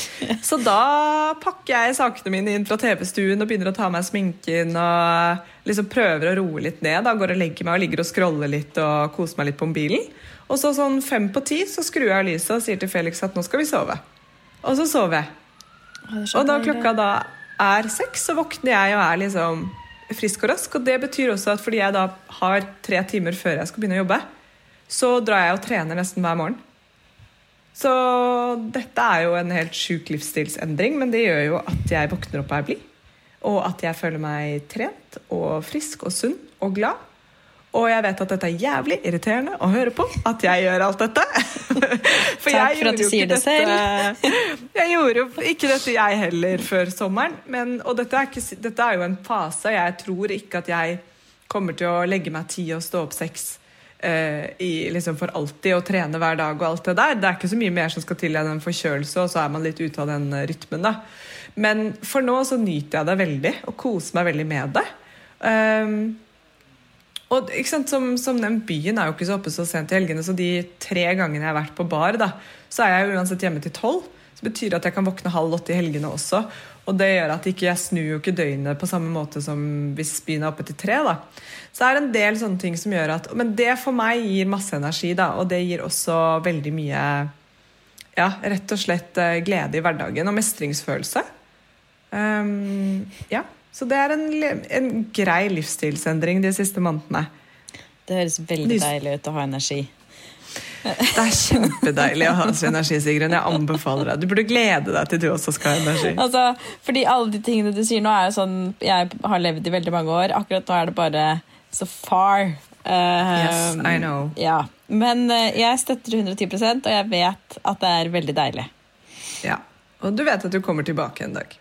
S2: Så da pakker jeg sakene mine inn fra TV-stuen og begynner å ta av meg sminken og liksom prøver å roe litt ned. Da går og legger meg og ligger og scroller litt og koser meg litt på mobilen. Og så sånn fem på ti så skrur jeg av lyset og sier til Felix at nå skal vi sove. Og så sover jeg. Og da klokka da er seks, så våkner jeg og er liksom frisk og rask. Og det betyr også at fordi jeg da har tre timer før jeg skal begynne å jobbe, så drar jeg og trener nesten hver morgen. Så dette er jo en helt sjuk livsstilsendring, men det gjør jo at jeg våkner opp og er blid. Og at jeg føler meg trent og frisk og sunn og glad. Og jeg vet at dette er jævlig irriterende å høre på, at jeg gjør alt dette. For
S1: Takk for at du sier det selv.
S2: Jeg gjorde jo ikke dette jeg heller før sommeren. Men, og dette er, ikke, dette er jo en fase. Jeg tror ikke at jeg kommer til å legge meg ti og stå opp seks i, liksom for alltid og trene hver dag og alt det der. Det er ikke så mye mer som skal til enn en forkjølelse, og så er man litt ute av den eh, rytmen, da. Men for nå så nyter jeg det veldig og koser meg veldig med det. Um, og sant, som, som den Byen er jo ikke så oppe så sent i helgene, så de tre gangene jeg har vært på bar, da, så er jeg uansett hjemme til tolv. Så betyr det at jeg kan våkne halv åtte i helgene også. Og det gjør at ikke jeg snur jo ikke døgnet på samme måte som hvis byen er oppe til tre. da. Så det er en del sånne ting som gjør at Men det for meg gir masse energi, da, og det gir også veldig mye ja, rett og slett eh, glede i hverdagen og mestringsfølelse. Um, ja, Så det er en, en grei livsstilsendring de siste månedene.
S1: Det høres veldig deilig ut å ha energi.
S2: Det er kjempedeilig å ha så energi, Sigrun. Jeg anbefaler deg. Du burde glede deg til du også skal ha energi.
S1: Altså, fordi alle de tingene du sier nå, er jo sånn Jeg har levd i veldig mange år. Akkurat nå er det bare so far. Uh,
S2: Yes, I know.
S1: Ja. Men eh, jeg støtter 110% og jeg vet at det er veldig deilig.
S2: Ja. Og du vet at du kommer tilbake en dag.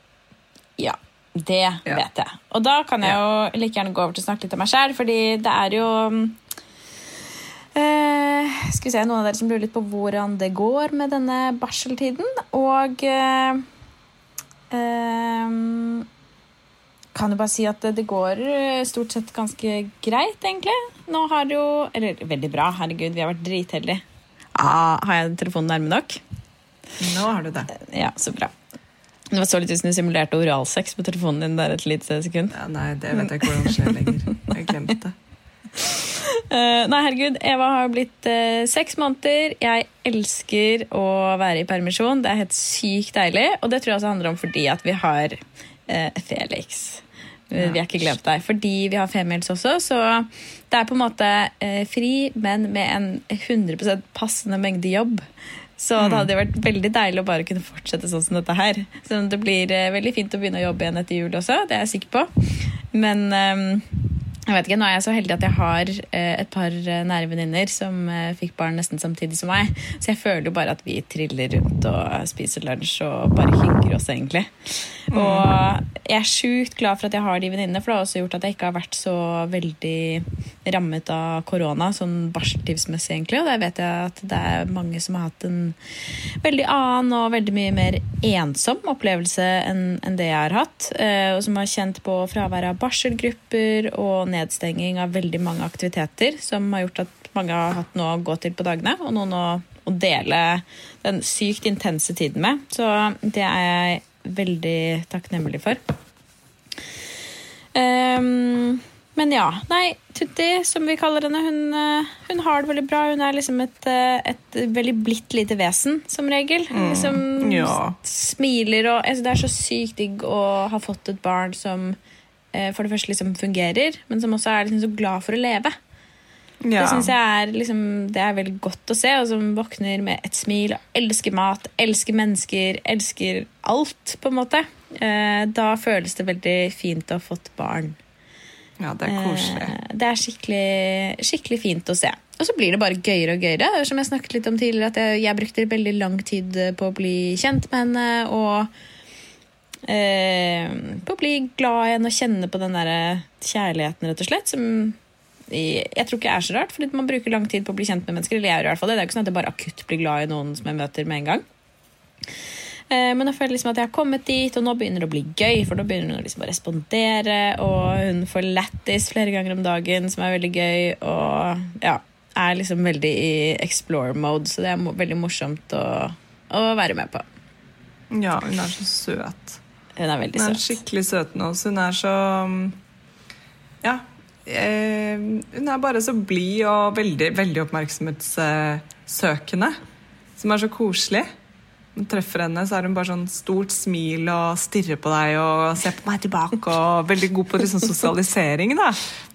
S1: Ja, det vet jeg. Og da kan jeg jo like gjerne gå over til å snakke litt om meg sjæl, fordi det er jo eh, Skal vi se, noen av dere som lurer litt på hvordan det går med denne barseltiden. Og eh, eh, kan jo bare si at det, går eh, stort sett ganske greit, egentlig. Nå har jo Eller veldig bra, herregud, vi har vært dritheldige. Ah, har jeg telefonen nærme nok?
S2: Nå har du det.
S1: Ja, så bra. Det var så litt ut som du simulerte oralsex på telefonen din der et lite sekund.
S2: Ja, nei, det vet jeg ikke hvordan skjer lenger. Jeg glemte det.
S1: Eh, nei, herregud. Eva har blitt uh, seks måneder. Jeg elsker å være i permisjon. Det er helt sykt deilig. Og det tror jeg også handler om fordi at vi har uh, Felix. Vi har ikke glemt deg. Fordi vi har femils også, så det er på en måte fri, men med en 100% passende mengde jobb. Så det hadde vært veldig deilig å bare kunne fortsette sånn som dette her. Så det blir veldig fint å begynne å jobbe igjen etter jul også, det er jeg sikker på. Men eh, jeg vet ikke, Nå er jeg så heldig at jeg har eh, et par eh, nære venninner som eh, fikk barn nesten samtidig som meg. Så jeg føler jo bare at vi triller rundt og spiser lunsj og bare hygger oss, egentlig. Og jeg er sjukt glad for at jeg har de venninnene, for det har også gjort at jeg ikke har vært så veldig rammet av korona, sånn barseltivsmessig, egentlig. Og der vet jeg at det er mange som har hatt en veldig annen og veldig mye mer ensom opplevelse enn det jeg har hatt. eh, Og som har kjent på fravær av barselgrupper og nedstenging av veldig mange aktiviteter, som har gjort at mange har hatt noe å gå til på dagene, og noen å, å dele den sykt intense tiden med. Så det er jeg veldig takknemlig for. Um, men ja. Nei, Tutti, som vi kaller henne, hun, eh, hun har det veldig bra. Hun er liksom et, eh, et veldig blidt lite vesen, som regel. Liksom
S2: ja.
S1: smiler og altså, Det er så sykt digg å ha fått et barn som eh, for det første liksom fungerer, men som også er liksom så glad for å leve.
S2: Ja.
S1: Det synes jeg er, liksom, det er veldig godt å se, og som våkner med et smil og elsker mat, elsker mennesker, elsker alt, på en måte. Eh, da føles det veldig fint å ha fått barn.
S2: ja, det er koselig.
S1: Eh, Det er skikkelig, skikkelig fint å se. Og så blir det bare gøyere og gøyere. Er Som jeg snakket litt om tidligere, at jeg, jeg brukte veldig lang tid på å bli kjent med henne. Og eh, på å bli glad igjen og kjenne på den der kjærligheten, rett og slett. Som jeg tror ikke det er så rart, fordi man bruker lang tid på å bli kjent med mennesker. Eller jeg gjør i hvert fall det. Det er jo ikke sånn at jeg bare akutt blir glad i noen som jeg møter med en gang. Eh, Men jeg føler liksom at jeg har kommet dit, og nå begynner det å bli gøy. For nå begynner hun liksom å respondere, og hun får lættis flere ganger om dagen, som er veldig gøy. Og ja, er liksom veldig i explore-mode, så det er veldig morsomt å, å være med på.
S2: Ja, hun er så søt.
S1: Hun er veldig søt.
S2: Hun er skikkelig søt nå. Så hun er så um, Ja. Eh, hun er bare så blid og veldig, veldig oppmerksomhetssøkende. Som er så koselig. Når du treffer henne, så er hun bare sånn stort smil og stirrer på deg og ser på meg tilbake. Og veldig god på liksom sosialisering, da.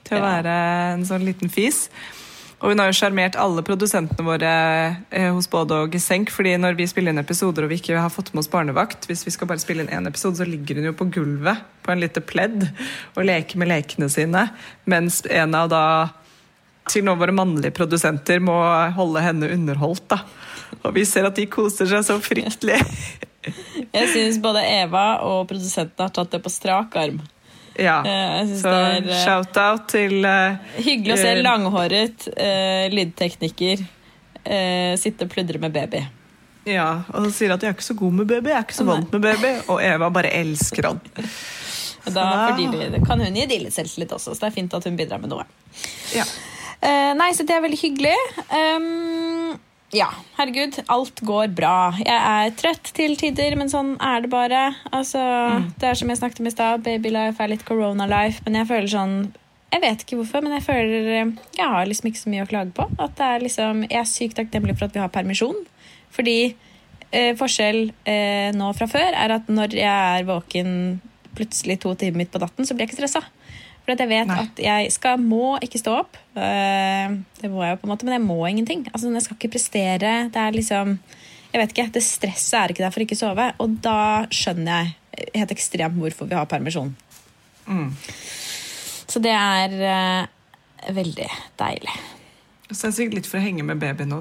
S2: Til å være en sånn liten fis. Og hun har jo sjarmert alle produsentene våre eh, hos både og Gesenk. fordi når vi spiller inn episoder og vi ikke har fått med oss barnevakt, hvis vi skal bare spille inn én episode, så ligger hun jo på gulvet på en lite pledd og leker med lekene sine. Mens en av da til nå våre mannlige produsenter må holde henne underholdt. da. Og vi ser at de koser seg så fryktelig.
S1: Jeg syns både Eva og produsenten har tatt det på strak arm.
S2: Ja.
S1: Eh,
S2: Så
S1: eh,
S2: shout-out til uh,
S1: hyggelig å se langhåret uh, lydtekniker uh, sitte og pludre med baby.
S2: Ja, og så sier at 'jeg er ikke så god med baby', 'jeg er ikke så vant med baby'. Og Eva bare elsker han.
S1: Da fordi det kan hun gi litt selvtillit også, så det er fint at hun bidrar med noe.
S2: Ja.
S1: Nei, så det er veldig hyggelig. Ehm, ja, herregud, alt går bra. Jeg er trøtt til tider, men sånn er det bare. Altså, Det er som jeg snakket om i stad, babylife er litt corona-life, men jeg føler sånn jeg vet ikke hvorfor, men jeg føler eh, jeg har liksom ikke så mye å klage på. At det er liksom, jeg er sykt takknemlig for at vi har permisjon. Fordi eh, forskjell eh, nå fra før er at når jeg er våken plutselig to timer midt på natten, så blir jeg ikke stressa. For jeg vet
S2: Nei.
S1: at jeg skal, må ikke stå opp. Eh, det må jeg jo på en måte, men jeg må ingenting. Altså, jeg skal ikke prestere. Det er liksom Jeg vet ikke, Det stresset er ikke der for ikke å sove. Og da skjønner jeg helt ekstremt hvorfor vi har permisjon.
S2: Mm.
S1: Så det er eh, veldig deilig.
S2: Så det er sikkert litt for å henge med babyen nå.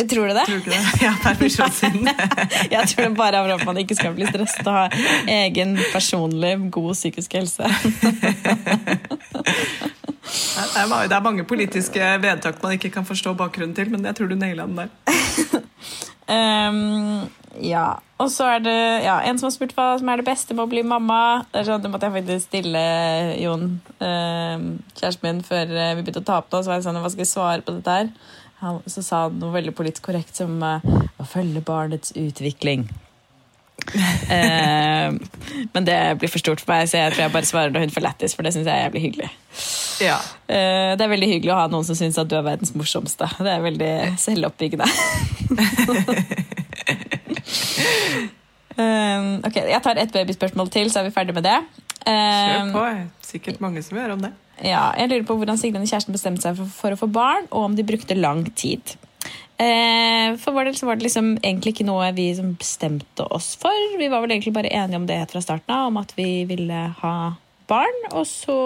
S1: Tror du det?
S2: Tror du det? Ja, permisjonssiden.
S1: Jeg tror det bare er for at man ikke skal bli stresset og ha egen personlig god psykisk helse.
S2: Det er, mange politiske vedtak man ikke kan forstå bakgrunnen til, men jeg tror du naila den der.
S1: um, ja. Og så er det ja, en som har spurt hva som er det beste med å bli mamma. Det er sånn, det måtte jeg faktisk stille Jon, ehm, kjæresten min, før eh, vi begynte å ta opp nå. Så var jeg sånn, hva skal jeg svare på dette her? Han, så sa han noe veldig politisk korrekt som eh, å følge barnets utvikling. Eh, men det blir for stort for meg, så jeg tror jeg bare svarer når hun får lættis, for det syns jeg er jævlig hyggelig.
S2: Ja.
S1: Eh, det er veldig hyggelig å ha noen som syns at du er verdens morsomste. Det er veldig selvoppbyggende. Eh, ok, Jeg tar ett babyspørsmål til, så er vi ferdig med det.
S2: Kjør
S1: Eh,
S2: på. Sikkert mange som gjør om det.
S1: Ja, jeg lurer på hvordan Sigrun og kjæresten bestemte seg for, for å få barn, og om de brukte lang tid. Eh, for vår del så var det liksom egentlig ikke noe vi som bestemte oss for. Vi var vel egentlig bare enige om det fra starten av, om at vi ville ha barn. Og så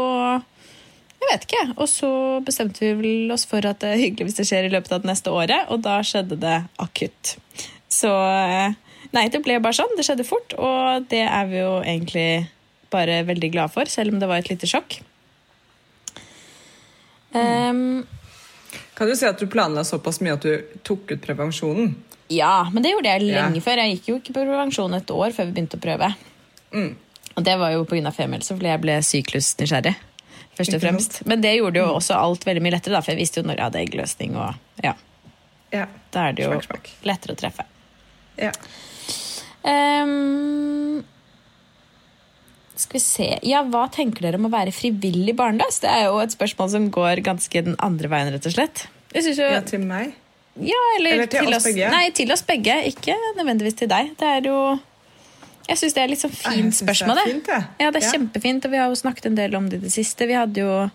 S1: Jeg vet ikke. Og så bestemte vi vel oss for at det er hyggelig hvis det skjer i løpet av det neste året, og da skjedde det akutt. Så eh, nei, det ble bare sånn. Det skjedde fort, og det er vi jo egentlig bare veldig glade for, selv om det var et lite sjokk. Um,
S2: Kan du si at du planla såpass mye at du tok ut prevensjonen?
S1: ja, men det gjorde jeg
S2: Ja.
S1: lenge før. Jeg gikk jo ikke på prevensjon et år før vi begynte å prøve.
S2: Mm.
S1: Og det var jo pga. femmelse, fordi jeg ble syklusnysgjerrig. Først og fremst. Men det gjorde jo også alt veldig mye lettere, da, for jeg visste jo når jeg hadde eggløsning. Og ja,
S2: Ja.
S1: da er det jo
S2: smak, smak.
S1: lettere å treffe.
S2: ja.
S1: Ehm, skal vi se Ja, hva tenker dere om å være frivillig barnløs? Det er jo et spørsmål som går ganske den andre veien, rett og slett. Jo,
S2: ja, til meg?
S1: ja, eller,
S2: Eller til oss begge?
S1: Nei, til oss begge. Ikke nødvendigvis til deg. Det er jo Jeg syns det er litt sånn fint
S2: synes det er
S1: spørsmål. det. Ja, det er
S2: Ja.
S1: kjempefint, og vi har jo snakket en del om det i det siste. Vi hadde jo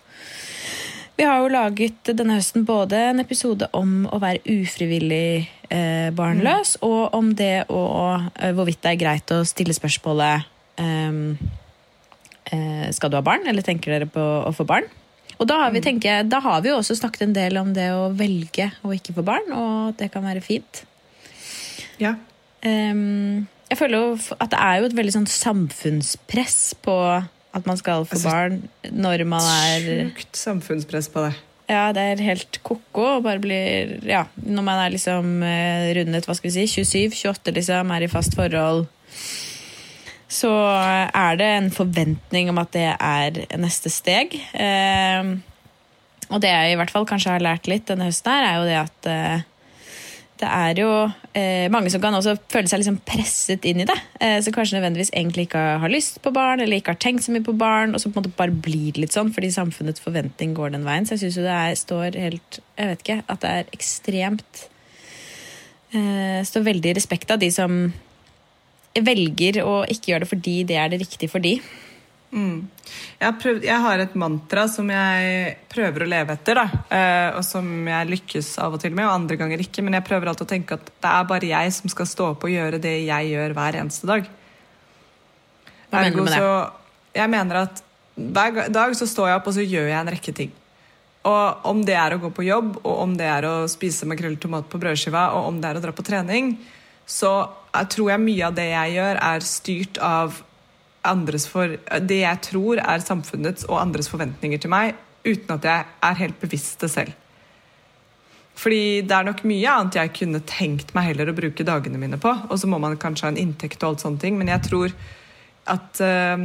S1: vi har jo laget denne høsten både en episode om å være ufrivillig eh, barnløs, og om det å hvorvidt det er greit å stille spørsmålet eh, Skal du ha barn, eller tenker dere på å få barn? Og da har, vi, tenker da har vi jo også snakket en del om det å velge å ikke få barn, og det kan være fint.
S2: Ja.
S1: Ehm, jeg føler jo at det er jo et veldig sånn samfunnspress på at man skal få barn når man er
S2: Sjukt samfunnspress på det.
S1: Ja, det er helt ko-ko. og bare blir Ja, når man er liksom eh, rundet, hva skal vi si, 27-28, liksom, er i fast forhold, så er det en forventning om at det er neste steg. Eh, og det jeg i hvert fall kanskje har lært litt denne høsten, her, er jo det at eh, det er jo eh, mange som kan også føle seg liksom presset inn i det. Eh, som kanskje nødvendigvis egentlig ikke har lyst på barn, eller ikke har tenkt så mye på barn, og så på en måte bare blir det litt sånn fordi samfunnets forventning går den veien. Så jeg syns jo det er, står helt Jeg vet ikke. At det er ekstremt eh, Står veldig i respekt av de som velger å ikke gjøre det fordi det er det riktige for de.
S2: Jeg har, prøvd, jeg har et mantra som jeg prøver å leve etter, da. eh, og som jeg lykkes av og til med, og andre ganger ikke. Men jeg prøver alltid å tenke at det er bare jeg som skal stå opp og gjøre det jeg gjør hver eneste dag.
S1: Hva mener du med det?
S2: så Jeg mener at hver dag så står jeg opp og så gjør jeg en rekke ting. Og om det er å gå på jobb, og om det er å spise makrell i tomat på brødskiva, og om det er å dra på trening, så jeg tror jeg mye av det jeg gjør, er styrt av andres for, det jeg tror er samfunnets og andres forventninger til meg, uten at jeg er helt bevisst det selv. Fordi det er nok mye annet jeg kunne tenkt meg heller å bruke dagene mine på. Og så må man kanskje ha en inntekt og alt sånne ting, men jeg tror at uh,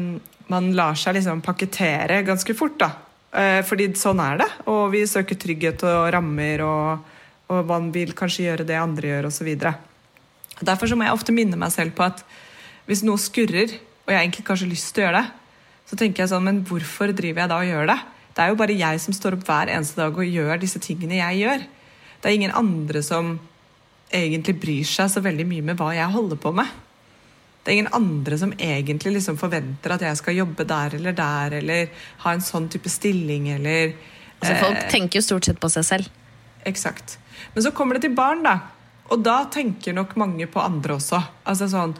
S2: man lar seg liksom pakkettere ganske fort, da. Uh, fordi sånn er det. Og vi søker trygghet og rammer, og, og man vil kanskje gjøre det andre gjør, osv. Derfor så må jeg ofte minne meg selv på at hvis noe skurrer, og jeg egentlig kanskje har lyst til å gjøre det, så tenker jeg sånn, men hvorfor driver jeg da og gjør det? Det er jo bare jeg som står opp hver eneste dag og gjør disse tingene jeg gjør. Det er ingen andre som egentlig bryr seg så veldig mye med hva jeg holder på med. Det er ingen andre som egentlig liksom forventer at jeg skal jobbe der eller der, eller ha en sånn type stilling, eller
S1: Altså, folk tenker jo stort sett på seg selv.
S2: Eksakt. Men så kommer det til barn, da. Og da tenker nok mange på andre også. Altså sånn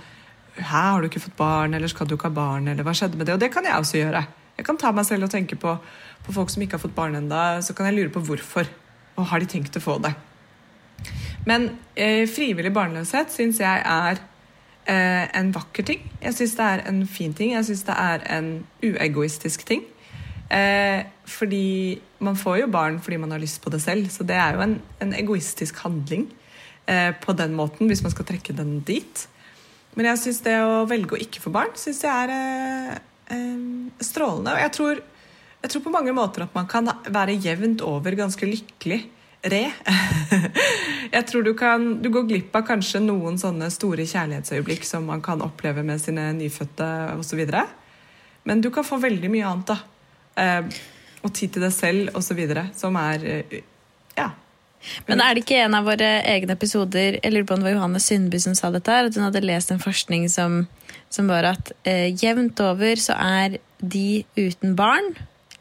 S2: Hæ, har du ikke fått barn, eller skal du ikke ha barn, eller hva skjedde med det? Og det kan jeg også gjøre. Jeg kan ta meg selv og tenke på, på folk som ikke har fått barn ennå, så kan jeg lure på hvorfor. Og har de tenkt å få det? Men eh, frivillig barnløshet syns jeg er eh, en vakker ting. Jeg syns det er en fin ting. Jeg syns det er en uegoistisk ting. Eh, fordi man får jo barn fordi man har lyst på det selv, så det er jo en, en egoistisk handling på den måten, hvis man skal trekke den dit. Men jeg syns det å velge å ikke få barn, synes jeg er eh, eh, strålende. Og jeg tror, jeg tror på mange måter at man kan være jevnt over ganske lykkelig re. Jeg tror du kan Du går glipp av kanskje noen sånne store kjærlighetsøyeblikk som man kan oppleve med sine nyfødte osv. Men du kan få veldig mye annet, da. Eh, og tid til deg selv osv. Som er eh, Ja.
S1: Men er det ikke en av våre egne episoder Jeg lurer på om det var Johanne Sundby som sa dette, at hun hadde lest en forskning som, som var at eh, jevnt over så er de uten barn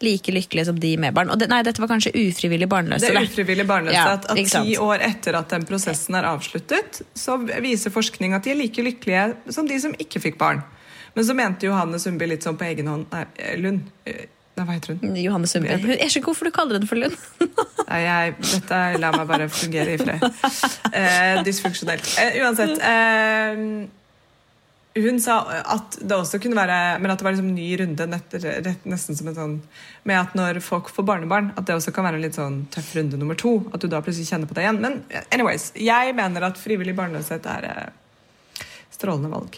S1: like lykkelige som de med barn. Og det, nei, dette var kanskje ufrivillig barnløse.
S2: Det er ufrivillig barnløse.
S1: Ja,
S2: at, at ti år etter at den prosessen er avsluttet, så viser forskning at de er like lykkelige som de som ikke fikk barn. Men så mente Johanne Sundby litt sånn på egen hånd Nei, eh, Lund. Nei, hva heter hun?
S1: Johanne Sundby.
S2: Jeg
S1: skjønner ikke hvorfor du kaller henne for Lund.
S2: Nei, jeg, dette La meg bare fungere i fred. Eh, dysfunksjonelt. Eh, uansett. Eh, hun sa at det også kunne være Men at det var liksom ny runde, nett, rett, nesten som en sånn Med at når folk får barnebarn, at det også kan være en litt sånn tøff runde nummer to. At du da plutselig kjenner på det igjen. Men anyways, jeg mener at frivillig barnløshet er eh, strålende valg.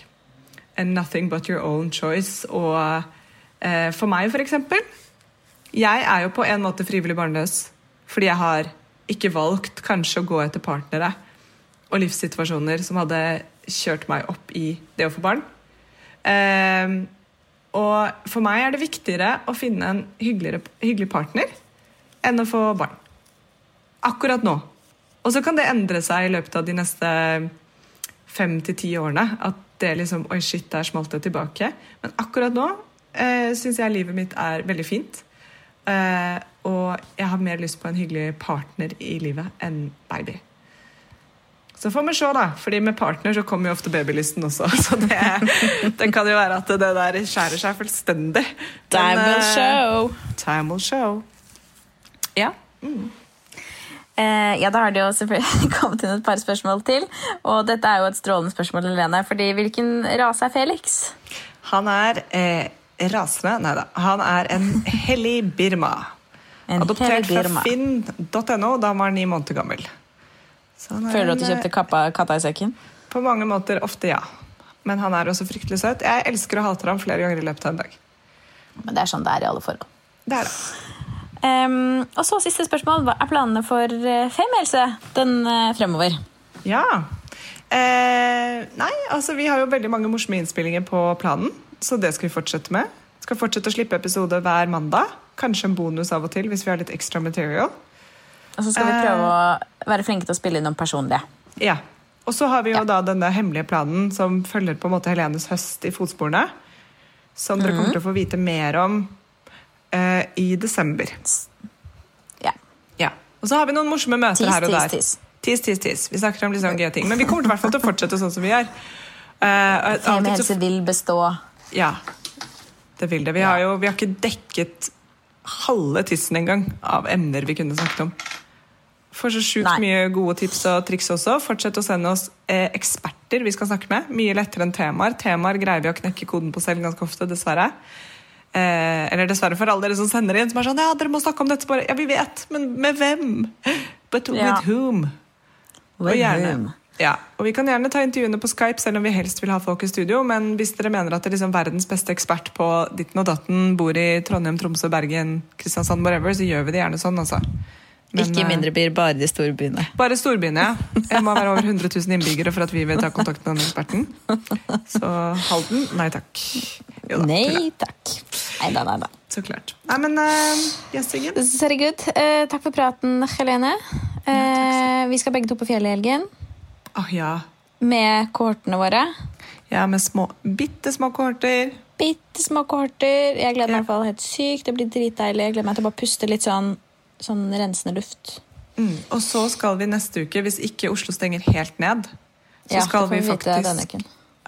S2: And nothing but your own choice. Og for meg, eksempel Jeg er jo på en måte frivillig barnløs fordi jeg har ikke valgt kanskje å gå etter partnere og livssituasjoner som hadde kjørt meg opp i det å få barn. Ehm, og for meg er det viktigere å finne en hyggelig partner enn å få barn. Akkurat nå. Og så kan det endre seg i løpet av de neste fem til ti årene. At det liksom Oi, shit, der smalt det tilbake. Men akkurat nå eh, syns jeg livet mitt er veldig fint. Eh, og jeg har mer lyst på en hyggelig partner i livet enn baby. Så får vi se, da. Fordi med partner så kommer jo ofte babylysten også. Så det, det kan jo være at det der skjærer seg fullstendig.
S1: Time
S2: Men,
S1: will
S2: eh,
S1: show.
S2: Time will show. Ja.
S1: Eh, ja, da har det jo selvfølgelig kommet inn et par spørsmål til. Og dette er jo et strålende spørsmål, Helene. Fordi hvilken rase er Felix?
S2: Han er eh, rasende Nei da. Han er en hellig Birma.
S1: En
S2: Adoptert
S1: Birma.
S2: fra finn.no da han var ni måneder gammel. Er
S1: Føler du at du kjøpte kappa, katta i sekken?
S2: eh, På mange måter ofte ja. Men han er også fryktelig søt. Jeg elsker og hater ham flere ganger i løpet av en dag.
S1: Men det er sånn det er i alle forhold.
S2: Det er det.
S1: Um, og så siste spørsmål. Hva er planene for Femielse Fem Else den uh, fremover?
S2: Ja. Eh, nei, altså vi har jo veldig mange morsomme innspillinger på planen, så det skal vi fortsette med. Skal fortsette å slippe episode hver mandag. Kanskje en bonus av og til hvis vi har litt extra material.
S1: Og så skal vi
S2: Eh.
S1: prøve å være flinke til å spille inn noen personlige.
S2: Ja. Og så har vi jo
S1: Ja.
S2: da denne hemmelige planen som følger på en måte Helenes høst i fotsporene. Som dere
S1: mm.
S2: kommer til å få vite mer om uh, i desember.
S1: Ja.
S2: Ja. Og så har vi noen morsomme møter
S1: Tis,
S2: her og der.
S1: tis.
S2: Tis, tis, tis. Vi snakker om litt sånn gøye ting. Men vi kommer til, til å fortsette sånn som vi gjør. Uh,
S1: Fem vil bestå.
S2: Ja, det vil det. Vi har jo vi har ikke dekket halve tissen engang av emner vi kunne snakket om. Får så sjukt mye gode tips og triks også. Fortsett å sende oss eh, eksperter vi skal snakke med. Mye lettere enn temaer. Temaer greier vi å knekke koden på selv ganske ofte, dessverre. Eh, eller dessverre for alle dere som sender inn, som er sånn Ja, dere må snakke om dette. Bare, ja, vi vet, men med hvem? But with
S1: Ja.
S2: whom? Og
S1: With
S2: gjerne,
S1: whom?
S2: Ja, og Vi kan gjerne ta intervjuene på Skype, selv om vi helst vil ha folk i studio. Men hvis dere mener at det er liksom verdens beste ekspert på ditten og datten bor i Trondheim, Tromsø, Bergen, Kristiansand, whatever, så gjør vi det gjerne sånn. altså. Men,
S1: Ikke
S2: eh,
S1: mindre byer, bare de store byene.
S2: Bare storbyene, ja. Jeg må være over 100 000 innbyggere for at vi vil ta kontakt med denne eksperten. Så Halden, nei takk. Jo da.
S1: Nei takk. Nei da, nei da.
S2: Så klart. Nei, men uh, yes, Siggen.
S1: Uh, good. Eh, takk for praten, Helene. Eh, vi skal begge to på fjellet i helgen
S2: Åh, ja.
S1: med kohortene våre.
S2: Ja, med små, bitte små kohorter.
S1: Bitte små kohorter. Jeg gleder meg i hvert fall helt sykt. Det blir dritdeilig. Jeg gleder meg til å bare puste litt sånn, sånn rensende luft.
S2: Mm. Og så skal vi neste uke, hvis ikke Oslo stenger helt ned, så
S1: Ja,
S2: skal vi faktisk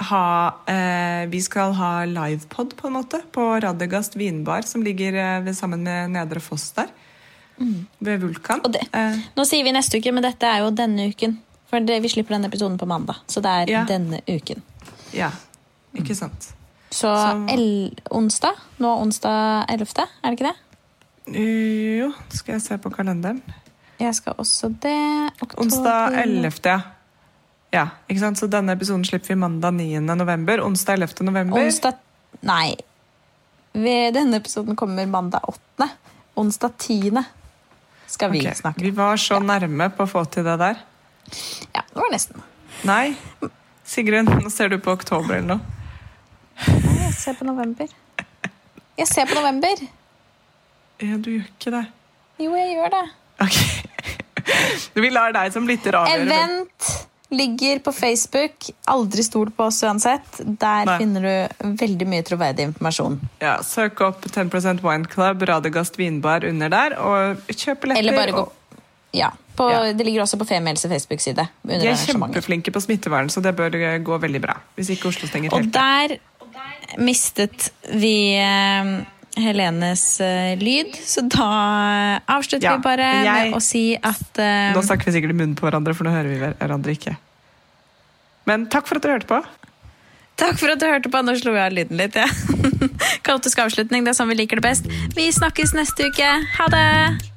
S2: ha eh, Vi skal ha livepod, på en måte, på Radegast vinbar, som ligger eh, ved, sammen med Nedre Foss der. Ved Vulkan.
S1: Mm. Det-
S2: Eh,
S1: Nå sier vi neste uke, men dette er jo denne uken. For det, vi slipper denne episoden på mandag. Så det er
S2: Ja.
S1: denne uken.
S2: ja, ikke sant.
S1: Så
S2: Så-
S1: el onsdag, nå onsdag 11., er det ikke det?
S2: Jo, skal jeg se på kalenderen.
S1: Jeg skal også det. Oktober.
S2: Onsdag 11., ja. Ja, ikke sant? Så denne episoden slipper vi mandag 9. november. Onsdag 11. november.
S1: Onsdag Nei. Denne episoden kommer mandag 8. Onsdag 10. skal vi
S2: okay.
S1: snakke.
S2: Vi var så nærme på å få til det der.
S1: Ja, det var nesten.
S2: Nei. Sigrun, nå ser du på oktober eller noe.
S1: Nei, Jeg ser på november. Jeg ser på november.
S2: Ja, du gjør ikke det.
S1: Jo, jeg gjør det.
S2: Ok. Vi lar deg som lytter avgjøre.
S1: Event ligger på Facebook. Aldri stol på oss uansett. Der
S2: Nei.
S1: finner du veldig mye troverdig informasjon.
S2: Ja, søk opp 10% Wine Club, Radegast vinbar under der, og kjøp billetter.
S1: Eller bare gå
S2: og-
S1: Ja. På,
S2: Ja.
S1: Det ligger også på Femihelse Facebook-side.
S2: De er kjempeflinke på smittevern, så det bør gå veldig bra. Hvis ikke Oslo stenger
S1: Og
S2: helt.
S1: der mistet vi eh, Helenes eh, lyd, så da avslutter
S2: Ja,
S1: vi bare
S2: jeg-
S1: med å si at uh,
S2: Nå snakker vi sikkert i munnen på hverandre, for nå hører vi hverandre ikke. Men takk for at du hørte på.
S1: Takk for at du hørte på. Nå slo jeg av lyden litt. Ja. Kaotisk avslutning. Det er sånn vi liker det best. Vi snakkes neste uke. Ha det!